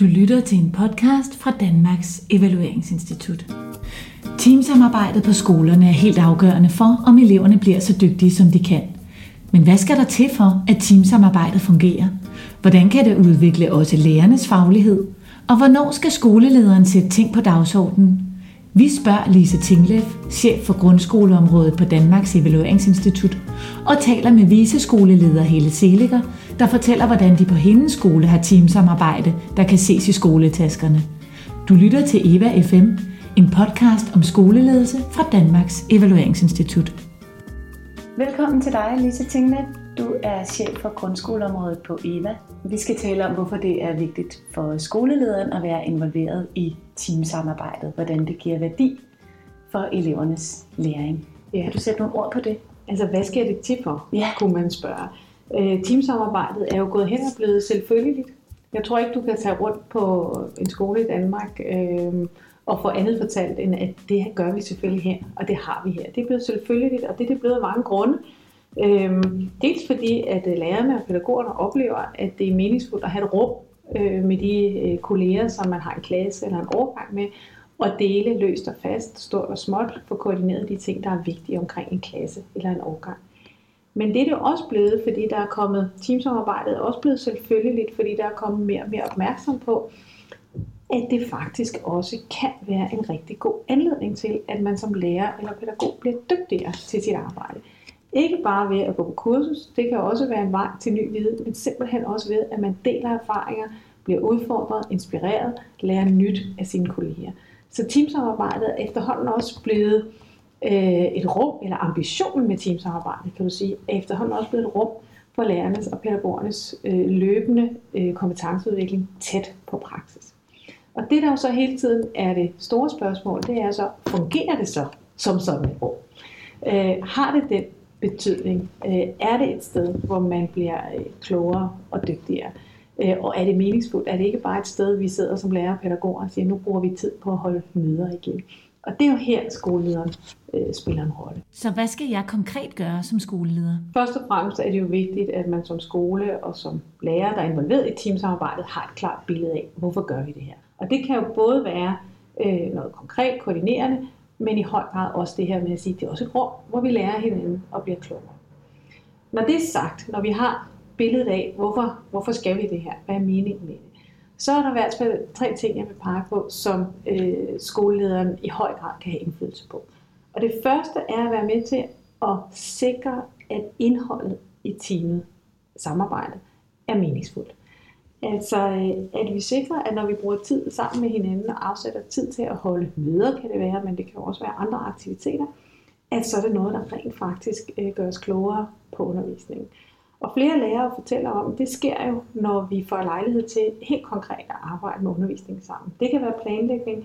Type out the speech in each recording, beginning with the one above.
Du lytter til en podcast fra Danmarks Evalueringsinstitut. Teamsamarbejdet på skolerne er helt afgørende for, om eleverne bliver så dygtige, som de kan. Men hvad skal der til for, at teamsamarbejdet fungerer? Hvordan kan det udvikle også lærernes faglighed? Og hvornår skal skolelederen sætte ting på dagsordenen? Vi spørger Lise Tinglev, chef for grundskoleområdet på Danmarks Evalueringsinstitut, og taler med viseskoleleder Helle Seliger, der fortæller, hvordan de på hendes skole har teamsamarbejde, der kan ses i skoletaskerne. Du lytter til Eva FM, en podcast om skoleledelse fra Danmarks Evalueringsinstitut. Velkommen til dig, Lise Tinglev. Du er chef for grundskoleområdet på EVA. Vi skal tale om, hvorfor det er vigtigt for skolelederen at være involveret i teamsamarbejdet. Hvordan det giver værdi for elevernes læring. Ja. Kan du sætte nogle ord på det? Altså, hvad skal det til for, Ja. kunne man spørge. Øh, teamsamarbejdet er jo gået hen og blevet selvfølgeligt. Jeg tror ikke, du kan tage rundt på en skole i Danmark øh, og få andet fortalt, end at det her gør vi selvfølgelig her, og det har vi her. Det er blevet selvfølgeligt, og det er det blevet af mange grunde. Øhm, dels fordi, at øh, lærerne og pædagogerne oplever, at det er meningsfuldt at have et rum øh, med de øh, kolleger, som man har en klasse eller en overgang med, og dele løst og fast, stort og småt, få koordineret de ting, der er vigtige omkring en klasse eller en overgang. Men det er det også blevet, fordi der er kommet, teamsamarbejdet er også blevet selvfølgeligt, fordi der er kommet mere og mere opmærksom på, at det faktisk også kan være en rigtig god anledning til, at man som lærer eller pædagog bliver dygtigere til sit arbejde. Ikke bare ved at gå på kursus, det kan også være en vej til ny viden, men simpelthen også ved, at man deler erfaringer, bliver udfordret, inspireret, lærer nyt af sine kolleger. Så teamsamarbejdet er efterhånden også blevet øh, et rum, eller ambitionen med teamsamarbejdet, kan du sige, er efterhånden også blevet et rum for lærernes og pædagogernes øh, løbende øh, kompetenceudvikling tæt på praksis. Og det der jo så hele tiden er det store spørgsmål, det er så, fungerer det så som sådan et rum? Øh, har det den betydning? Øh, er det et sted, hvor man bliver øh, klogere og dygtigere? Øh, og er det meningsfuldt? Er det ikke bare et sted, vi sidder som lærere og pædagoger og siger, nu bruger vi tid på at holde møder igen? Og det er jo her, skolelederen øh, spiller en rolle. Så hvad skal jeg konkret gøre som skoleleder? Først og fremmest er det jo vigtigt, at man som skole og som lærer, der er involveret i teamsamarbejdet, har et klart billede af, hvorfor gør vi det her. Og det kan jo både være øh, noget konkret, koordinerende, men i høj grad også det her med at sige, at det er også et rum, hvor vi lærer hinanden og bliver klogere. Når det er sagt, når vi har billedet af, hvorfor, hvorfor skal vi det her, hvad er meningen med det, så er der i hvert fald tre ting, jeg vil pege på, som øh, skolelederen i høj grad kan have indflydelse på. Og det første er at være med til at sikre, at indholdet i teamet, samarbejdet, er meningsfuldt. Altså, øh, at vi sikrer, at når vi bruger tid sammen med hinanden og afsætter tid til at holde møder, kan det være, men det kan også være andre aktiviteter, at så er det noget, der rent faktisk øh, gør os klogere på undervisningen. Og flere lærere fortæller om, at det sker jo, når vi får lejlighed til helt konkret at arbejde med undervisning sammen. Det kan være planlægning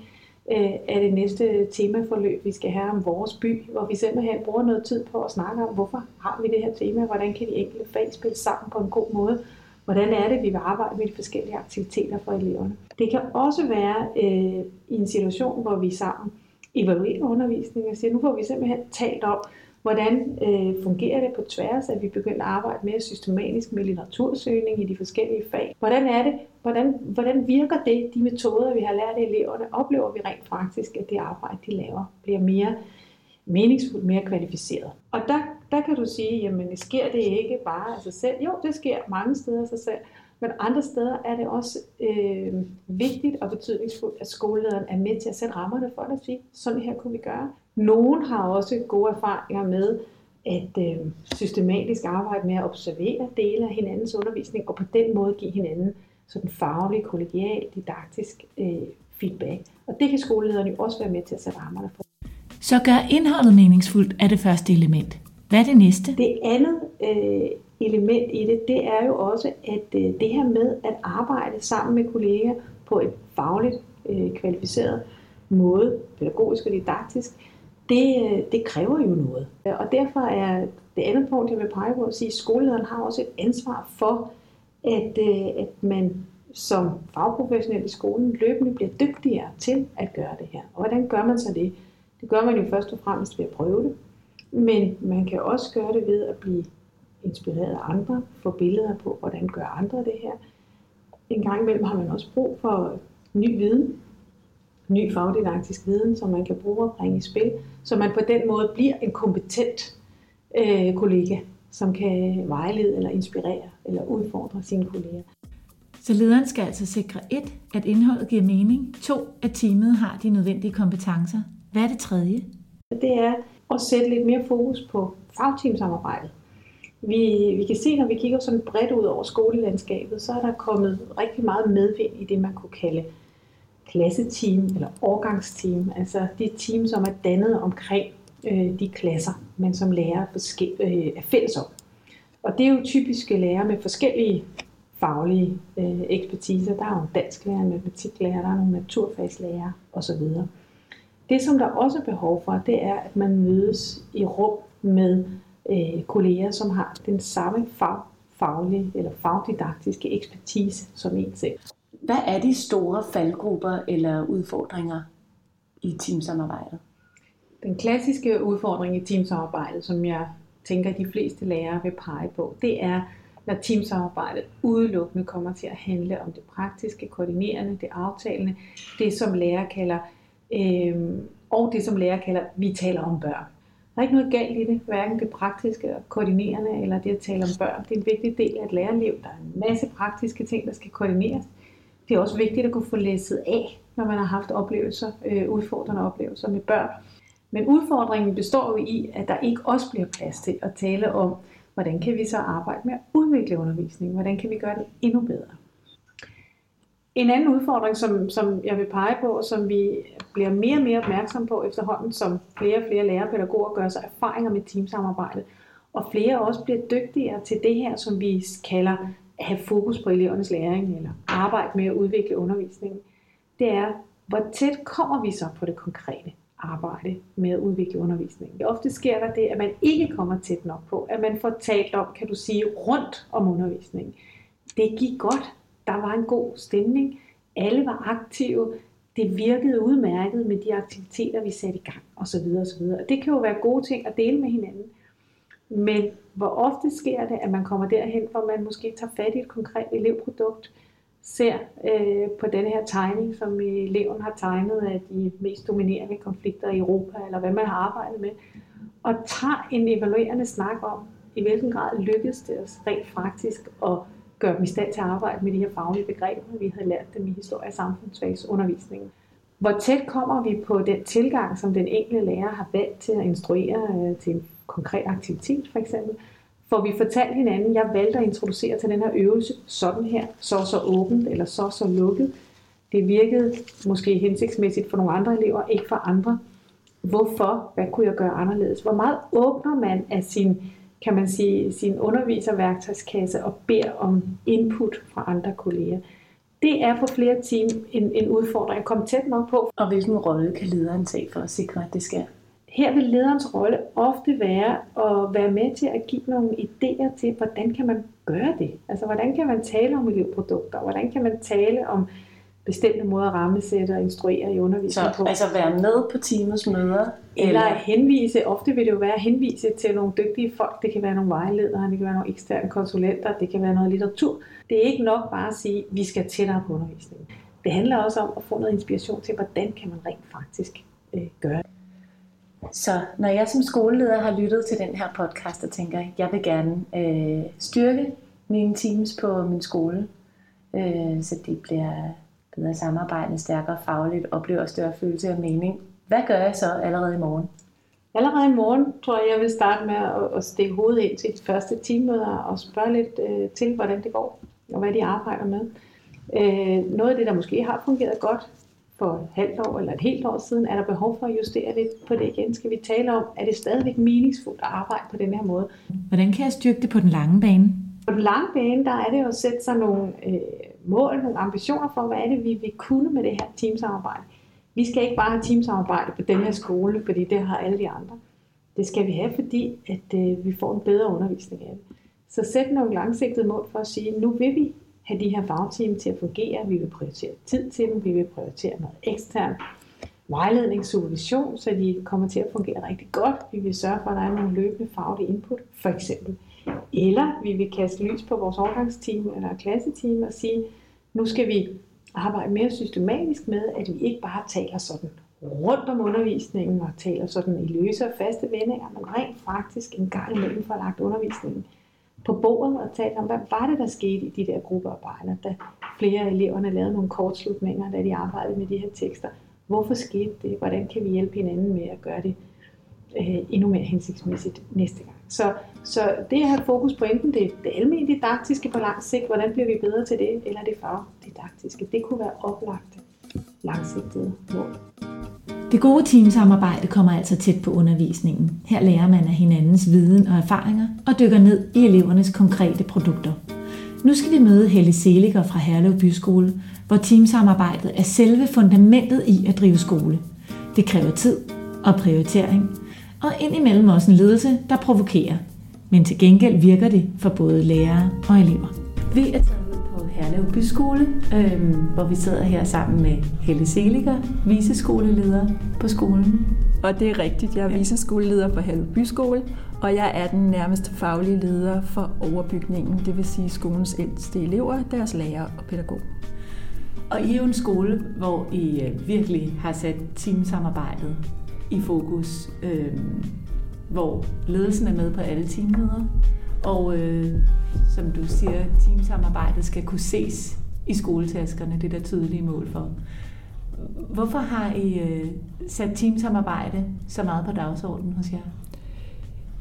øh, af det næste temaforløb, vi skal have om vores by, hvor vi simpelthen bruger noget tid på at snakke om, hvorfor har vi det her tema, hvordan kan de enkelte fag spille sammen på en god måde, hvordan er det, vi vil arbejde med de forskellige aktiviteter for eleverne. Det kan også være øh, i en situation, hvor vi sammen evaluerer undervisningen og siger, nu får vi simpelthen talt om, hvordan øh, fungerer det på tværs, at vi begynder at arbejde mere systematisk med litteratursøgning i de forskellige fag. Hvordan er det? Hvordan, hvordan virker det, de metoder, vi har lært eleverne? Oplever vi rent faktisk, at det arbejde, de laver, bliver mere meningsfuldt, mere kvalificeret? Og der, der kan du sige, jamen sker det ikke bare af sig selv? Jo, det sker mange steder af sig selv, men andre steder er det også øh, vigtigt og betydningsfuldt, at skolelederen er med til at sætte rammerne for det at sige, sådan her kunne vi gøre. Nogen har også gode erfaringer med at øh, systematisk arbejde med at observere dele af hinandens undervisning, og på den måde give hinanden sådan faglig, kollegial, didaktisk øh, feedback. Og det kan skolelederen jo også være med til at sætte rammerne for. Så gør indholdet meningsfuldt er det første element. Hvad er det næste? Det andet øh, element i det, det er jo også, at øh, det her med at arbejde sammen med kolleger på et fagligt øh, kvalificeret måde, pædagogisk og didaktisk, det, øh, det kræver jo noget. Og derfor er det andet punkt, jeg vil pege på, at sige, at skolelederen har også et ansvar for, at, øh, at man som fagprofessionel i skolen løbende bliver dygtigere til at gøre det her. Og hvordan gør man så det? Det gør man jo først og fremmest ved at prøve det. Men man kan også gøre det ved at blive inspireret af andre, få billeder på, hvordan gør andre det her. En gang imellem har man også brug for ny viden, ny fagdidaktisk viden, som man kan bruge og bringe i spil, så man på den måde bliver en kompetent øh, kollega, som kan vejlede eller inspirere eller udfordre sine kolleger. Så lederen skal altså sikre et, at indholdet giver mening, to, at teamet har de nødvendige kompetencer. Hvad er det tredje? Det er at sætte lidt mere fokus på fagteamsamarbejdet. Vi, vi kan se, når vi kigger sådan bredt ud over skolelandskabet, så er der kommet rigtig meget medvind i det, man kunne kalde klasseteam eller årgangsteam. Altså de team, som er dannet omkring øh, de klasser, men som lærer øh, er fælles om. Og det er jo typiske lærere med forskellige faglige øh, ekspertiser. Der er jo en dansk lærer, en matematiklærer, der er nogle naturfagslærer osv. Det, som der også er behov for, det er, at man mødes i rum med øh, kolleger, som har den samme fag, faglige eller fagdidaktiske ekspertise som en selv. Hvad er de store faldgrupper eller udfordringer i teamsamarbejdet? Den klassiske udfordring i teamsamarbejdet, som jeg tænker, de fleste lærere vil pege på, det er, når teamsamarbejdet udelukkende kommer til at handle om det praktiske, koordinerende, det aftalende, det som lærer kalder, øh, og det som lærer kalder, vi taler om børn. Der er ikke noget galt i det, hverken det praktiske og koordinerende, eller det at tale om børn. Det er en vigtig del af et lærerliv. Der er en masse praktiske ting, der skal koordineres. Det er også vigtigt at kunne få læsset af, når man har haft oplevelser, øh, udfordrende oplevelser med børn. Men udfordringen består jo i, at der ikke også bliver plads til at tale om, hvordan kan vi så arbejde med at udvikle undervisningen? Hvordan kan vi gøre det endnu bedre? En anden udfordring, som, som jeg vil pege på, som vi bliver mere og mere opmærksom på efterhånden, som flere og flere lærere og pædagoger gør sig erfaringer med teamsamarbejde, og flere også bliver dygtigere til det her, som vi kalder at have fokus på elevernes læring, eller arbejde med at udvikle undervisningen, det er, hvor tæt kommer vi så på det konkrete arbejde med at udvikle undervisningen. Ofte sker der det, at man ikke kommer tæt nok på, at man får talt om, kan du sige, rundt om undervisningen. Det gik godt, der var en god stemning, alle var aktive, det virkede udmærket med de aktiviteter, vi satte i gang osv. osv. Og det kan jo være gode ting at dele med hinanden. Men hvor ofte sker det, at man kommer derhen, hvor man måske tager fat i et konkret elevprodukt, ser øh, på den her tegning, som eleven har tegnet af de mest dominerende konflikter i Europa, eller hvad man har arbejdet med, og tager en evaluerende snak om, i hvilken grad lykkedes det os rent faktisk at gøre dem i stand til at arbejde med de her faglige begreber, vi havde lært dem i historie- og samfundsfagsundervisningen. Hvor tæt kommer vi på den tilgang, som den enkelte lærer har valgt til at instruere øh, til en konkret aktivitet for eksempel, får vi fortalt hinanden, jeg valgte at introducere til den her øvelse sådan her, så så åbent eller så så lukket. Det virkede måske hensigtsmæssigt for nogle andre elever, ikke for andre. Hvorfor? Hvad kunne jeg gøre anderledes? Hvor meget åbner man af sin, kan man sige, sin underviserværktøjskasse og beder om input fra andre kolleger? Det er på flere team en, en udfordring at komme tæt nok på. Og hvilken rolle kan lederen tage for at sikre, at det sker? Her vil lederens rolle ofte være at være med til at give nogle idéer til, hvordan kan man gøre det? Altså, hvordan kan man tale om elevprodukter? Hvordan kan man tale om bestemte måder at rammesætte og instruere i undervisningen på? altså være med på teamets møder? Eller, eller henvise, ofte vil det jo være at henvise til nogle dygtige folk. Det kan være nogle vejledere, det kan være nogle eksterne konsulenter, det kan være noget litteratur. Det er ikke nok bare at sige, at vi skal tættere på undervisningen. Det handler også om at få noget inspiration til, hvordan kan man rent faktisk øh, gøre det. Så når jeg som skoleleder har lyttet til den her podcast og tænker, at jeg vil gerne øh, styrke mine teams på min skole, øh, så de bliver bedre samarbejdende, stærkere fagligt, oplever større følelse af mening. Hvad gør jeg så allerede i morgen? Allerede i morgen tror jeg, jeg vil starte med at, at stikke hovedet ind til de første teammøder og spørge lidt øh, til, hvordan det går og hvad de arbejder med. Øh, noget af det, der måske har fungeret godt, for et halvt år eller et helt år siden, er der behov for at justere lidt på det igen? Skal vi tale om, er det stadigvæk meningsfuldt at arbejde på den her måde? Hvordan kan jeg styrke det på den lange bane? På den lange bane, der er det jo at sætte sig nogle øh, mål, nogle ambitioner for, hvad er det, vi vil kunne med det her teamsamarbejde. Vi skal ikke bare have teamsamarbejde på den her skole, fordi det har alle de andre. Det skal vi have, fordi at øh, vi får en bedre undervisning af det. Så sæt nogle langsigtede mål for at sige, nu vil vi have de her fagteam til at fungere. Vi vil prioritere tid til dem, vi vil prioritere noget ekstern vejledning, supervision, så de kommer til at fungere rigtig godt. Vi vil sørge for, at der er nogle løbende faglige input, for eksempel. Eller vi vil kaste lys på vores overgangsteam eller klasseteam og sige, Nu skal vi arbejde mere systematisk med, at vi ikke bare taler sådan rundt om undervisningen og taler sådan i løse og faste vendinger, men rent faktisk en gang imellem får lagt undervisningen på bordet og talt om, hvad var det, der skete i de der gruppearbejder, da flere af eleverne lavede nogle kortslutninger, da de arbejdede med de her tekster. Hvorfor skete det? Hvordan kan vi hjælpe hinanden med at gøre det øh, endnu mere hensigtsmæssigt næste gang? Så, så det at have fokus på enten det, det almindelige didaktiske på lang sigt, hvordan bliver vi bedre til det, eller det fagdidaktiske, det kunne være oplagte langsigtede mål. Det gode teamsamarbejde kommer altså tæt på undervisningen. Her lærer man af hinandens viden og erfaringer og dykker ned i elevernes konkrete produkter. Nu skal vi møde Helle Seliger fra Herlev Byskole, hvor teamsamarbejdet er selve fundamentet i at drive skole. Det kræver tid og prioritering, og indimellem også en ledelse, der provokerer. Men til gengæld virker det for både lærere og elever. Vi er taget Herlev Byskole, øh, hvor vi sidder her sammen med Helle Seliger, viseskoleleder på skolen. Og det er rigtigt, jeg er viseskoleleder på Herlev Byskole, og jeg er den nærmeste faglige leder for overbygningen, det vil sige skolens ældste elever, deres lærere og pædagog. Og I er jo en skole, hvor I øh, virkelig har sat teamsamarbejdet i fokus, øh, hvor ledelsen er med på alle teamledere, og øh, som du siger, teamsamarbejdet skal kunne ses i skoletaskerne, det er der tydelige mål for. Hvorfor har I øh, sat teamsamarbejde så meget på dagsordenen hos jer?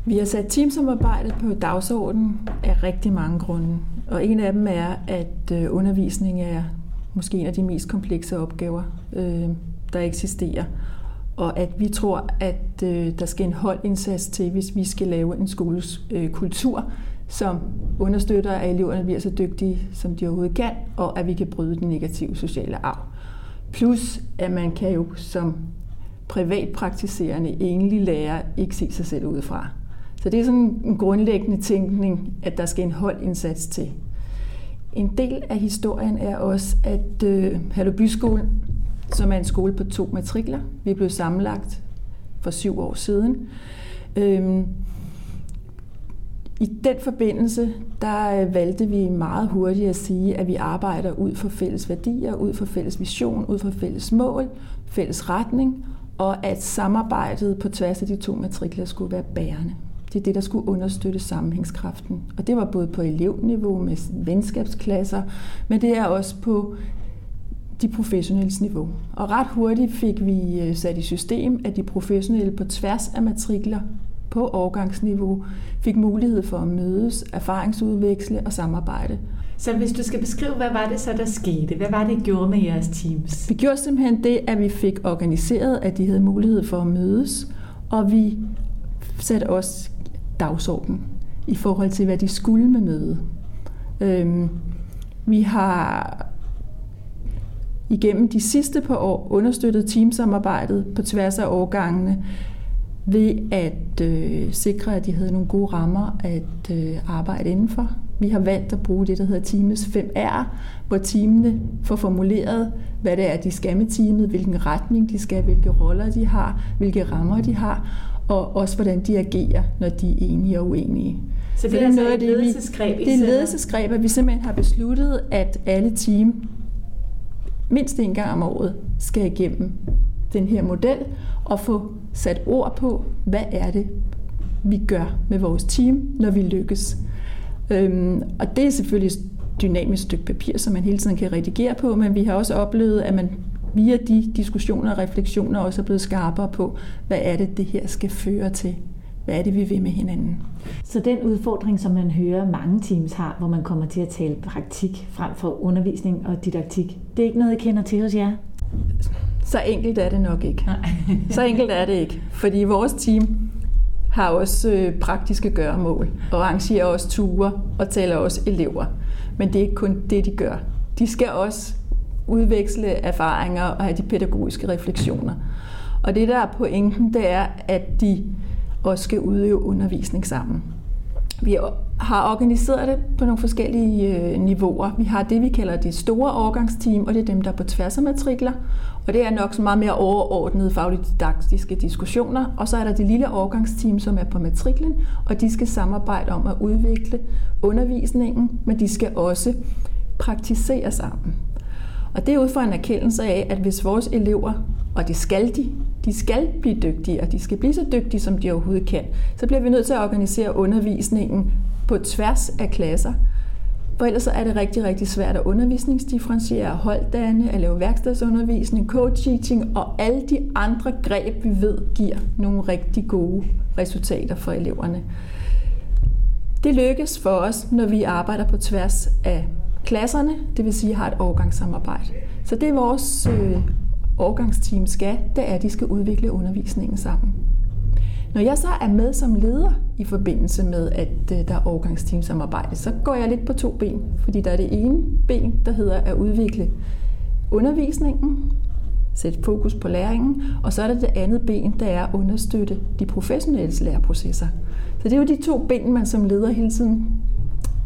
Vi har sat teamsamarbejdet på dagsordenen af rigtig mange grunde. Og en af dem er, at øh, undervisning er måske en af de mest komplekse opgaver, øh, der eksisterer. Og at vi tror, at øh, der skal en holdindsats til, hvis vi skal lave en skoles øh, kultur, som understøtter, at eleverne bliver så dygtige, som de overhovedet kan, og at vi kan bryde den negative sociale arv. Plus, at man kan jo som privatpraktiserende enlig lærer ikke se sig selv udefra. Så det er sådan en grundlæggende tænkning, at der skal en holdindsats til. En del af historien er også, at øh, Hallo Byskolen, som er en skole på to matrikler, vi blev sammenlagt for syv år siden, øh, i den forbindelse, der øh, valgte vi meget hurtigt at sige, at vi arbejder ud for fælles værdier, ud for fælles vision, ud for fælles mål, fælles retning, og at samarbejdet på tværs af de to matrikler skulle være bærende. Det er det, der skulle understøtte sammenhængskraften. Og det var både på elevniveau med venskabsklasser, men det er også på de professionelle niveau. Og ret hurtigt fik vi øh, sat i system, at de professionelle på tværs af matrikler på årgangsniveau fik mulighed for at mødes, erfaringsudveksle og samarbejde. Så hvis du skal beskrive, hvad var det så, der skete? Hvad var det, I gjorde med jeres teams? Vi gjorde simpelthen det, at vi fik organiseret, at de havde mulighed for at mødes, og vi satte også dagsorden i forhold til, hvad de skulle med møde. Øhm, vi har igennem de sidste par år understøttet teamsamarbejdet på tværs af årgangene ved at øh, sikre, at de havde nogle gode rammer at øh, arbejde indenfor. Vi har valgt at bruge det, der hedder Teams 5R, hvor teamene får formuleret, hvad det er, de skal med teamet, hvilken retning de skal, hvilke roller de har, hvilke rammer de har, og også hvordan de agerer, når de er enige og uenige. Så det er, det er altså noget et ledelsesgreb? Det er et ledelsesgreb, at vi simpelthen har besluttet, at alle team mindst en gang om året skal igennem den her model og få sat ord på, hvad er det, vi gør med vores team, når vi lykkes. Øhm, og det er selvfølgelig et dynamisk stykke papir, som man hele tiden kan redigere på, men vi har også oplevet, at man via de diskussioner og refleksioner også er blevet skarpere på, hvad er det, det her skal føre til. Hvad er det, vi vil med hinanden? Så den udfordring, som man hører mange teams har, hvor man kommer til at tale praktik frem for undervisning og didaktik, det er ikke noget, I kender til hos jer? Så enkelt er det nok ikke. Nej. så enkelt er det ikke. Fordi vores team har også øh, praktiske gøremål, og arrangerer også ture og taler også elever. Men det er ikke kun det, de gør. De skal også udveksle erfaringer og have de pædagogiske refleksioner. Og det, der er pointen, det er, at de også skal udøve undervisning sammen. Vi har organiseret det på nogle forskellige øh, niveauer. Vi har det, vi kalder det store overgangsteam, og det er dem, der er på tværs af matrikler. Og det er nok så meget mere overordnede fagligt didaktiske diskussioner. Og så er der det lille overgangsteam, som er på matriklen, og de skal samarbejde om at udvikle undervisningen, men de skal også praktisere sammen. Og det er ud fra en erkendelse af, at hvis vores elever, og det skal de, de skal blive dygtige, og de skal blive så dygtige, som de overhovedet kan, så bliver vi nødt til at organisere undervisningen på tværs af klasser. For ellers er det rigtig, rigtig svært at undervisningsdifferentiere, holddanne, at lave værkstedsundervisning, coaching og alle de andre greb, vi ved giver nogle rigtig gode resultater for eleverne. Det lykkes for os, når vi arbejder på tværs af klasserne, det vil sige har et årgangssamarbejde. Så det vores øh, årgangsteam skal, det er, at de skal udvikle undervisningen sammen. Når jeg så er med som leder i forbindelse med, at øh, der er årgangsteamsamarbejde, så går jeg lidt på to ben. Fordi der er det ene ben, der hedder at udvikle undervisningen, sætte fokus på læringen, og så er der det andet ben, der er at understøtte de professionelle læreprocesser. Så det er jo de to ben, man som leder hele tiden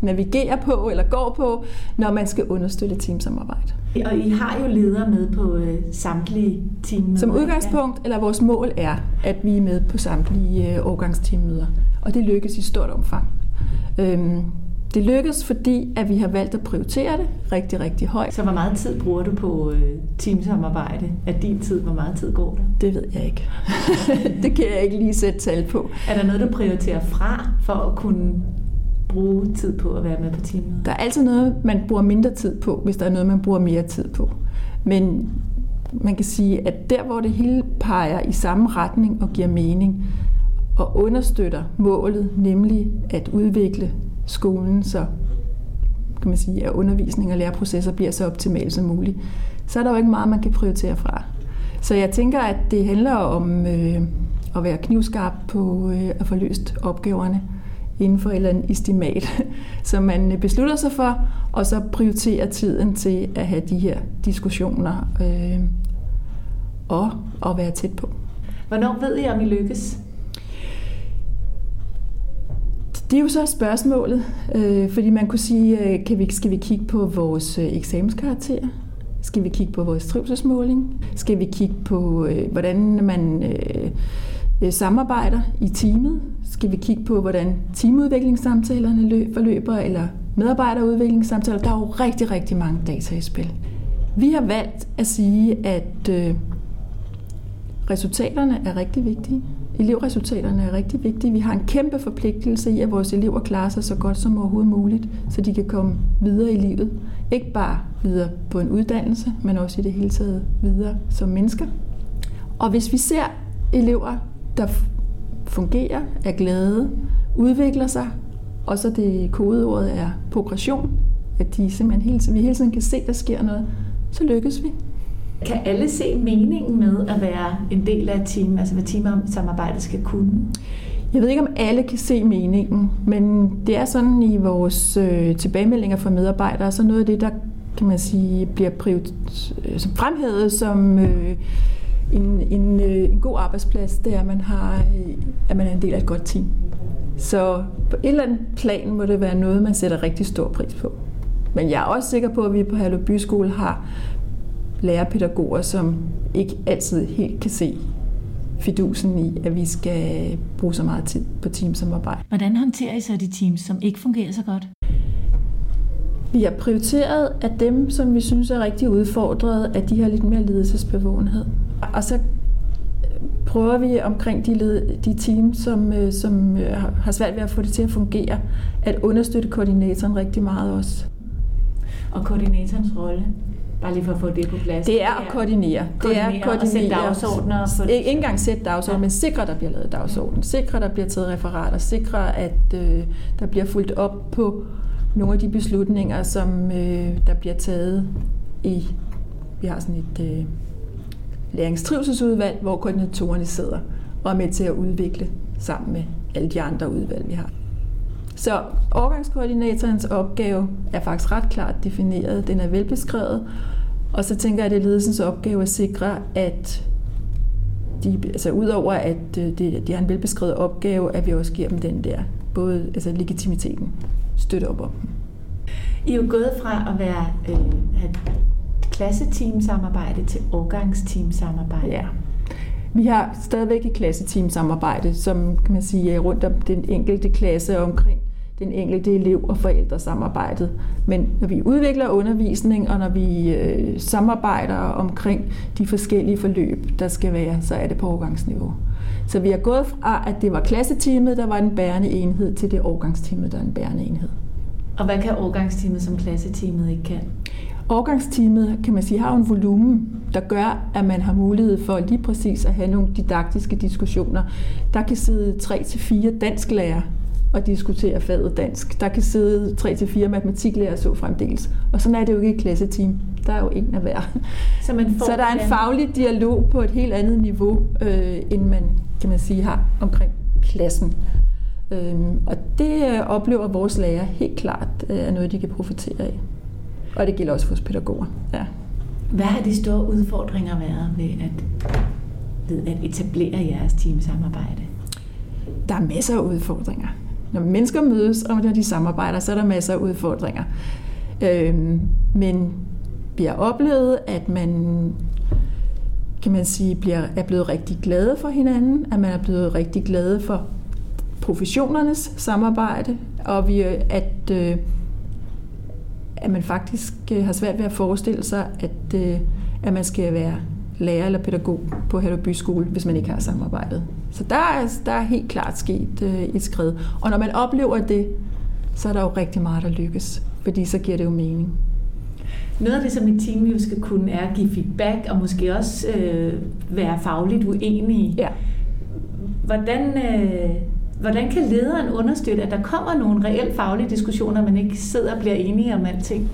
navigerer på eller går på, når man skal understøtte teamsamarbejde. Og I har jo ledere med på øh, samtlige teammøder. Som udgangspunkt, eller vores mål er, at vi er med på samtlige øh, årgangsteammøder. Og det lykkes i stort omfang. Øhm, det lykkes, fordi at vi har valgt at prioritere det rigtig, rigtig højt. Så hvor meget tid bruger du på øh, teamsamarbejde? Af din tid, hvor meget tid går der? Det ved jeg ikke. det kan jeg ikke lige sætte tal på. Er der noget, du prioriterer fra for at kunne bruge tid på at være med på teamet? Der er altid noget, man bruger mindre tid på, hvis der er noget, man bruger mere tid på. Men man kan sige, at der, hvor det hele peger i samme retning og giver mening, og understøtter målet, nemlig at udvikle skolen, så kan man sige, at undervisning og læreprocesser bliver så optimale som muligt, så er der jo ikke meget, man kan prioritere fra. Så jeg tænker, at det handler om øh, at være knivskarp på øh, at få løst opgaverne inden for et eller andet estimat, som man beslutter sig for, og så prioriterer tiden til at have de her diskussioner øh, og at være tæt på. Hvornår ved I, om I lykkes? Det er jo så spørgsmålet, øh, fordi man kunne sige, øh, kan vi, skal vi kigge på vores øh, eksamenskarakter? Skal vi kigge på vores trivselsmåling? Skal vi kigge på, øh, hvordan man øh, øh Øh, samarbejder i teamet? Skal vi kigge på, hvordan teamudviklingssamtalerne forløber, eller medarbejderudviklingssamtaler? Der er jo rigtig, rigtig mange data i spil. Vi har valgt at sige, at øh, resultaterne er rigtig vigtige. Elevresultaterne er rigtig vigtige. Vi har en kæmpe forpligtelse i, at vores elever klarer sig så godt som overhovedet muligt, så de kan komme videre i livet. Ikke bare videre på en uddannelse, men også i det hele taget videre som mennesker. Og hvis vi ser elever, der fungerer, er glade, udvikler sig, og så det kodeordet er progression, at de simpelthen hele vi hele tiden kan se, der sker noget, så lykkes vi. Kan alle se meningen med at være en del af et team, altså hvad teamsamarbejdet skal kunne? Jeg ved ikke, om alle kan se meningen, men det er sådan i vores øh, tilbagemeldinger fra medarbejdere, så noget af det, der kan man sige, bliver privat, øh, som fremhævet som øh, en, en, øh, en god arbejdsplads, det er, at man, har, øh, at man er en del af et godt team. Så på et eller andet plan må det være noget, man sætter rigtig stor pris på. Men jeg er også sikker på, at vi på Herlev Byskole har lærerpædagoger, som ikke altid helt kan se fidusen i, at vi skal bruge så meget tid på teamsamarbejde. Hvordan håndterer I så de teams, som ikke fungerer så godt? Vi har prioriteret, at dem, som vi synes er rigtig udfordret, at de har lidt mere ledelsesbevågenhed. Og så prøver vi omkring de, led, de teams, som, øh, som øh, har svært ved at få det til at fungere, at understøtte koordinatoren rigtig meget også. Og koordinatorens rolle? Bare lige for at få det på plads. Det er at koordinere. Det er at koordinere og sætte dagsordner. For... Ikke engang sætte dagsordner, ja. men sikre, at der bliver lavet dagsorden. Sikre, at der bliver taget referater. Sikre, at øh, der bliver fulgt op på nogle af de beslutninger, som øh, der bliver taget i... Vi har sådan et øh, læringstrivselsudvalg, hvor koordinatorerne sidder og er med til at udvikle sammen med alle de andre udvalg, vi har. Så overgangskoordinatorens opgave er faktisk ret klart defineret. Den er velbeskrevet. Og så tænker jeg, at det er ledelsens opgave at sikre, at de, altså udover at øh, de, de har en velbeskrevet opgave, at vi også giver dem den der, både altså legitimiteten, støtte op om dem. I er jo gået fra at være øh, have klasseteamsamarbejde til årgangsteamsamarbejde. Ja. Vi har stadigvæk et klasseteamsamarbejde, som kan man sige er rundt om den enkelte klasse omkring den enkelte elev og forældresamarbejdet. Men når vi udvikler undervisning, og når vi øh, samarbejder omkring de forskellige forløb, der skal være, så er det på årgangsniveau. Så vi er gået fra, at det var klasseteamet, der var den bærende enhed, til det årgangsteamet, der er en bærende enhed. Og hvad kan årgangsteamet, som klasseteamet ikke kan? Årgangsteamet, kan man sige, har en volumen, der gør, at man har mulighed for lige præcis at have nogle didaktiske diskussioner. Der kan sidde 3-4 dansklærer og diskutere faget dansk. Der kan sidde 3-4 matematiklærer så fremdeles. Og sådan er det jo ikke i et klasseteam. Der er jo en af hver. Så, man får så der er en faglig dialog på et helt andet niveau, øh, end man, kan man sige, har omkring klassen. Øhm, og det øh, oplever vores lærer helt klart øh, er noget, de kan profitere af. Og det gælder også for os pædagoger. Ja. Hvad har de store udfordringer været ved at, ved at etablere jeres teamsamarbejde? Der er masser af udfordringer. Når mennesker mødes, og når de samarbejder, så er der masser af udfordringer. Øhm, men vi har oplevet, at man kan man sige, bliver, er blevet rigtig glade for hinanden, at man er blevet rigtig glade for professionernes samarbejde, og vi, at, øh, at man faktisk øh, har svært ved at forestille sig, at, øh, at man skal være lærer eller pædagog på Hellerby Skole, hvis man ikke har samarbejdet. Så der er, der er helt klart sket et skridt. Og når man oplever det, så er der jo rigtig meget, der lykkes, fordi så giver det jo mening. Noget af det, som et team jo skal kunne, er at give feedback og måske også øh, være fagligt uenige. Ja. Hvordan, øh, Hvordan kan lederen understøtte, at der kommer nogle reelt faglige diskussioner, man ikke sidder og bliver enige om alting?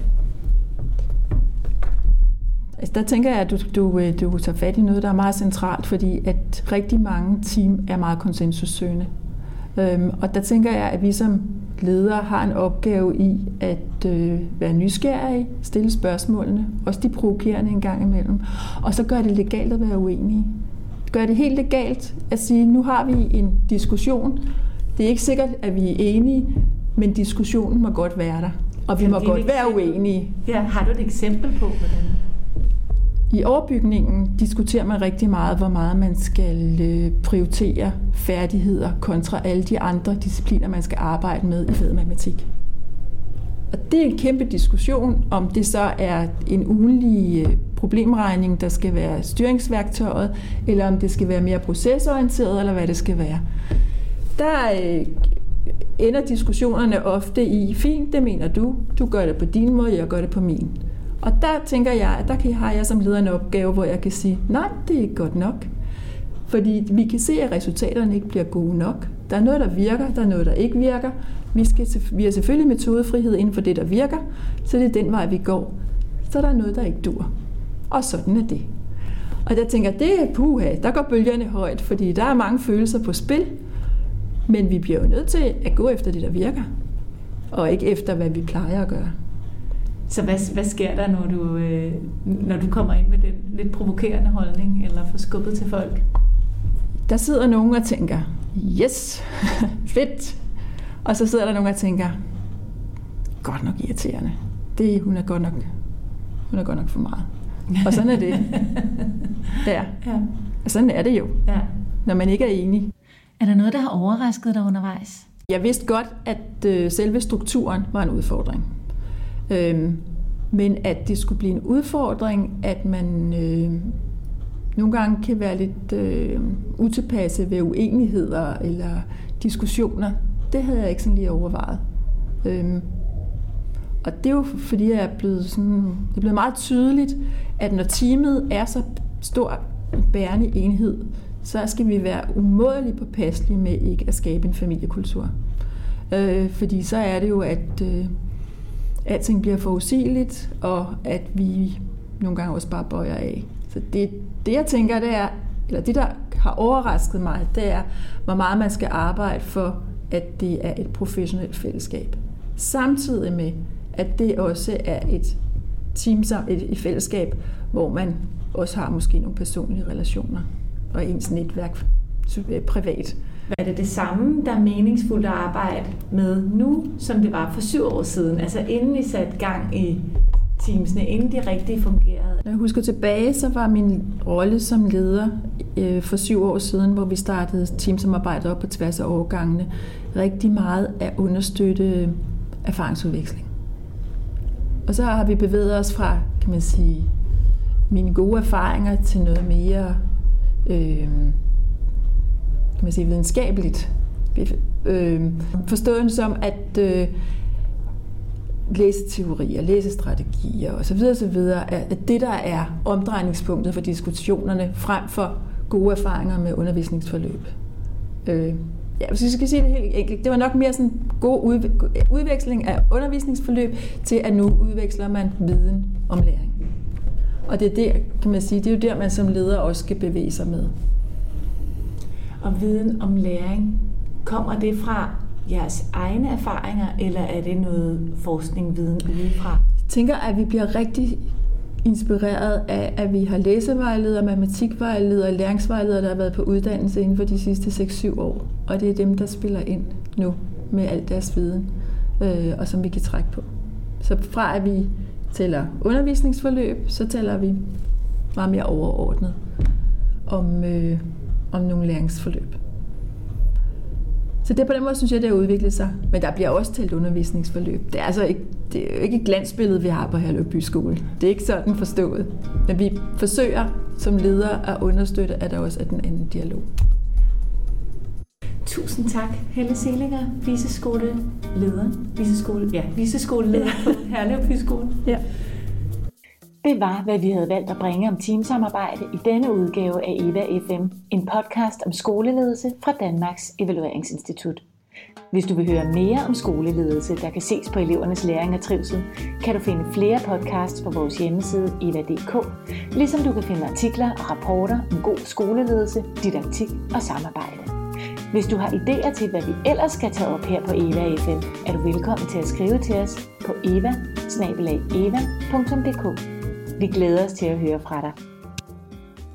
Altså, der tænker jeg, at du, du, øh, du tager fat i noget, der er meget centralt, fordi at rigtig mange team er meget konsensussøgende. Øhm, og der tænker jeg, at vi som ledere har en opgave i at øh, være nysgerrige, stille spørgsmålene, også de provokerende en gang imellem, og så gør det legalt at være uenige gør det helt legalt at sige, nu har vi en diskussion. Det er ikke sikkert, at vi er enige, men diskussionen må godt være der. Og vi må godt være uenige. Ja, har du et eksempel på, hvordan? I overbygningen diskuterer man rigtig meget, hvor meget man skal øh, prioritere færdigheder kontra alle de andre discipliner, man skal arbejde med i faget matematik. Og det er en kæmpe diskussion, om det så er en ugenlig øh, problemregning, der skal være styringsværktøjet, eller om det skal være mere procesorienteret, eller hvad det skal være. Der øh, ender diskussionerne ofte i, fint, det mener du, du gør det på din måde, jeg gør det på min. Og der tænker jeg, at der har jeg som leder en opgave, hvor jeg kan sige, nej, det er ikke godt nok. Fordi vi kan se, at resultaterne ikke bliver gode nok. Der er noget, der virker, der er noget, der ikke virker. Vi, skal, vi har selvfølgelig metodefrihed inden for det, der virker, så det er den vej, vi går. Så der er noget, der ikke dur. Og sådan er det. Og der tænker det er puha, der går bølgerne højt, fordi der er mange følelser på spil, men vi bliver jo nødt til at gå efter det, der virker, og ikke efter, hvad vi plejer at gøre. Så hvad, hvad sker der, når du, øh, når du kommer ind med den lidt provokerende holdning, eller får skubbet til folk? Der sidder nogen og tænker, yes, fedt. Og så sidder der nogen og tænker, godt nok irriterende. Det, hun er godt nok, hun er godt nok for meget. Og sådan er det. Ja. ja. Og sådan er det jo, ja. når man ikke er enig. Er der noget, der har overrasket dig undervejs? Jeg vidste godt, at øh, selve strukturen var en udfordring. Øhm, men at det skulle blive en udfordring, at man øh, nogle gange kan være lidt øh, utilpasset ved uenigheder eller diskussioner, det havde jeg ikke sådan lige overvejet. Øhm, og det er jo fordi, jeg er blevet sådan, det er blevet meget tydeligt, at når teamet er så stor en bærende enhed, så skal vi være umådeligt påpasselige med ikke at skabe en familiekultur. Øh, fordi så er det jo, at øh, alting bliver forudsigeligt, og at vi nogle gange også bare bøjer af. Så det, det jeg tænker, det er, eller det der har overrasket mig, det er, hvor meget man skal arbejde for, at det er et professionelt fællesskab. Samtidig med, at det også er et team, et, et fællesskab, hvor man også har måske nogle personlige relationer og ens netværk øh, privat. Er det det samme, der er meningsfuldt at arbejde med nu, som det var for syv år siden? Altså inden I satte gang i teamsene, inden de rigtig fungerede? Når jeg husker tilbage, så var min rolle som leder øh, for syv år siden, hvor vi startede teamsamarbejdet op på tværs af årgangene, rigtig meget at understøtte øh, erfaringsudveksling. Og så har vi bevæget os fra, kan man sige, mine gode erfaringer til noget mere øh, kan man sige, videnskabeligt. Øh, forståen som, at øh, læseteorier, læsestrategier osv. osv. at det, der er omdrejningspunktet for diskussionerne frem for gode erfaringer med undervisningsforløb. Øh, ja, hvis jeg skal sige det helt enkelt, det var nok mere sådan god udveksling af undervisningsforløb til, at nu udveksler man viden om læring. Og det er der, kan man sige, det er jo der, man som leder også skal bevæge sig med. Og viden om læring, kommer det fra jeres egne erfaringer, eller er det noget forskning, viden udefra? Jeg tænker, at vi bliver rigtig inspireret af, at vi har læsevejledere, matematikvejledere og læringsvejledere, der har været på uddannelse inden for de sidste 6-7 år. Og det er dem, der spiller ind nu med al deres viden, øh, og som vi kan trække på. Så fra at vi tæller undervisningsforløb, så tæller vi meget mere overordnet om, øh, om nogle læringsforløb. Så det på den måde synes jeg, det har udviklet sig. Men der bliver også talt undervisningsforløb. Det er altså ikke, det er jo ikke et glansbillede, vi har på Herløbby Skole. Det er ikke sådan forstået. Men vi forsøger som ledere at understøtte, at der også er den anden dialog. Tusind tak, Helle Selinger, viceskoleleder, viceskole, ja, viceskoleleder på Herlev Skole. Ja. Det var, hvad vi havde valgt at bringe om teamsamarbejde i denne udgave af EVA FM, en podcast om skoleledelse fra Danmarks Evalueringsinstitut. Hvis du vil høre mere om skoleledelse, der kan ses på elevernes læring og trivsel, kan du finde flere podcasts på vores hjemmeside eva.dk, ligesom du kan finde artikler og rapporter om god skoleledelse, didaktik og samarbejde. Hvis du har idéer til, hvad vi ellers skal tage op her på Eva FM, er du velkommen til at skrive til os på eva.eva.dk. Vi glæder os til at høre fra dig.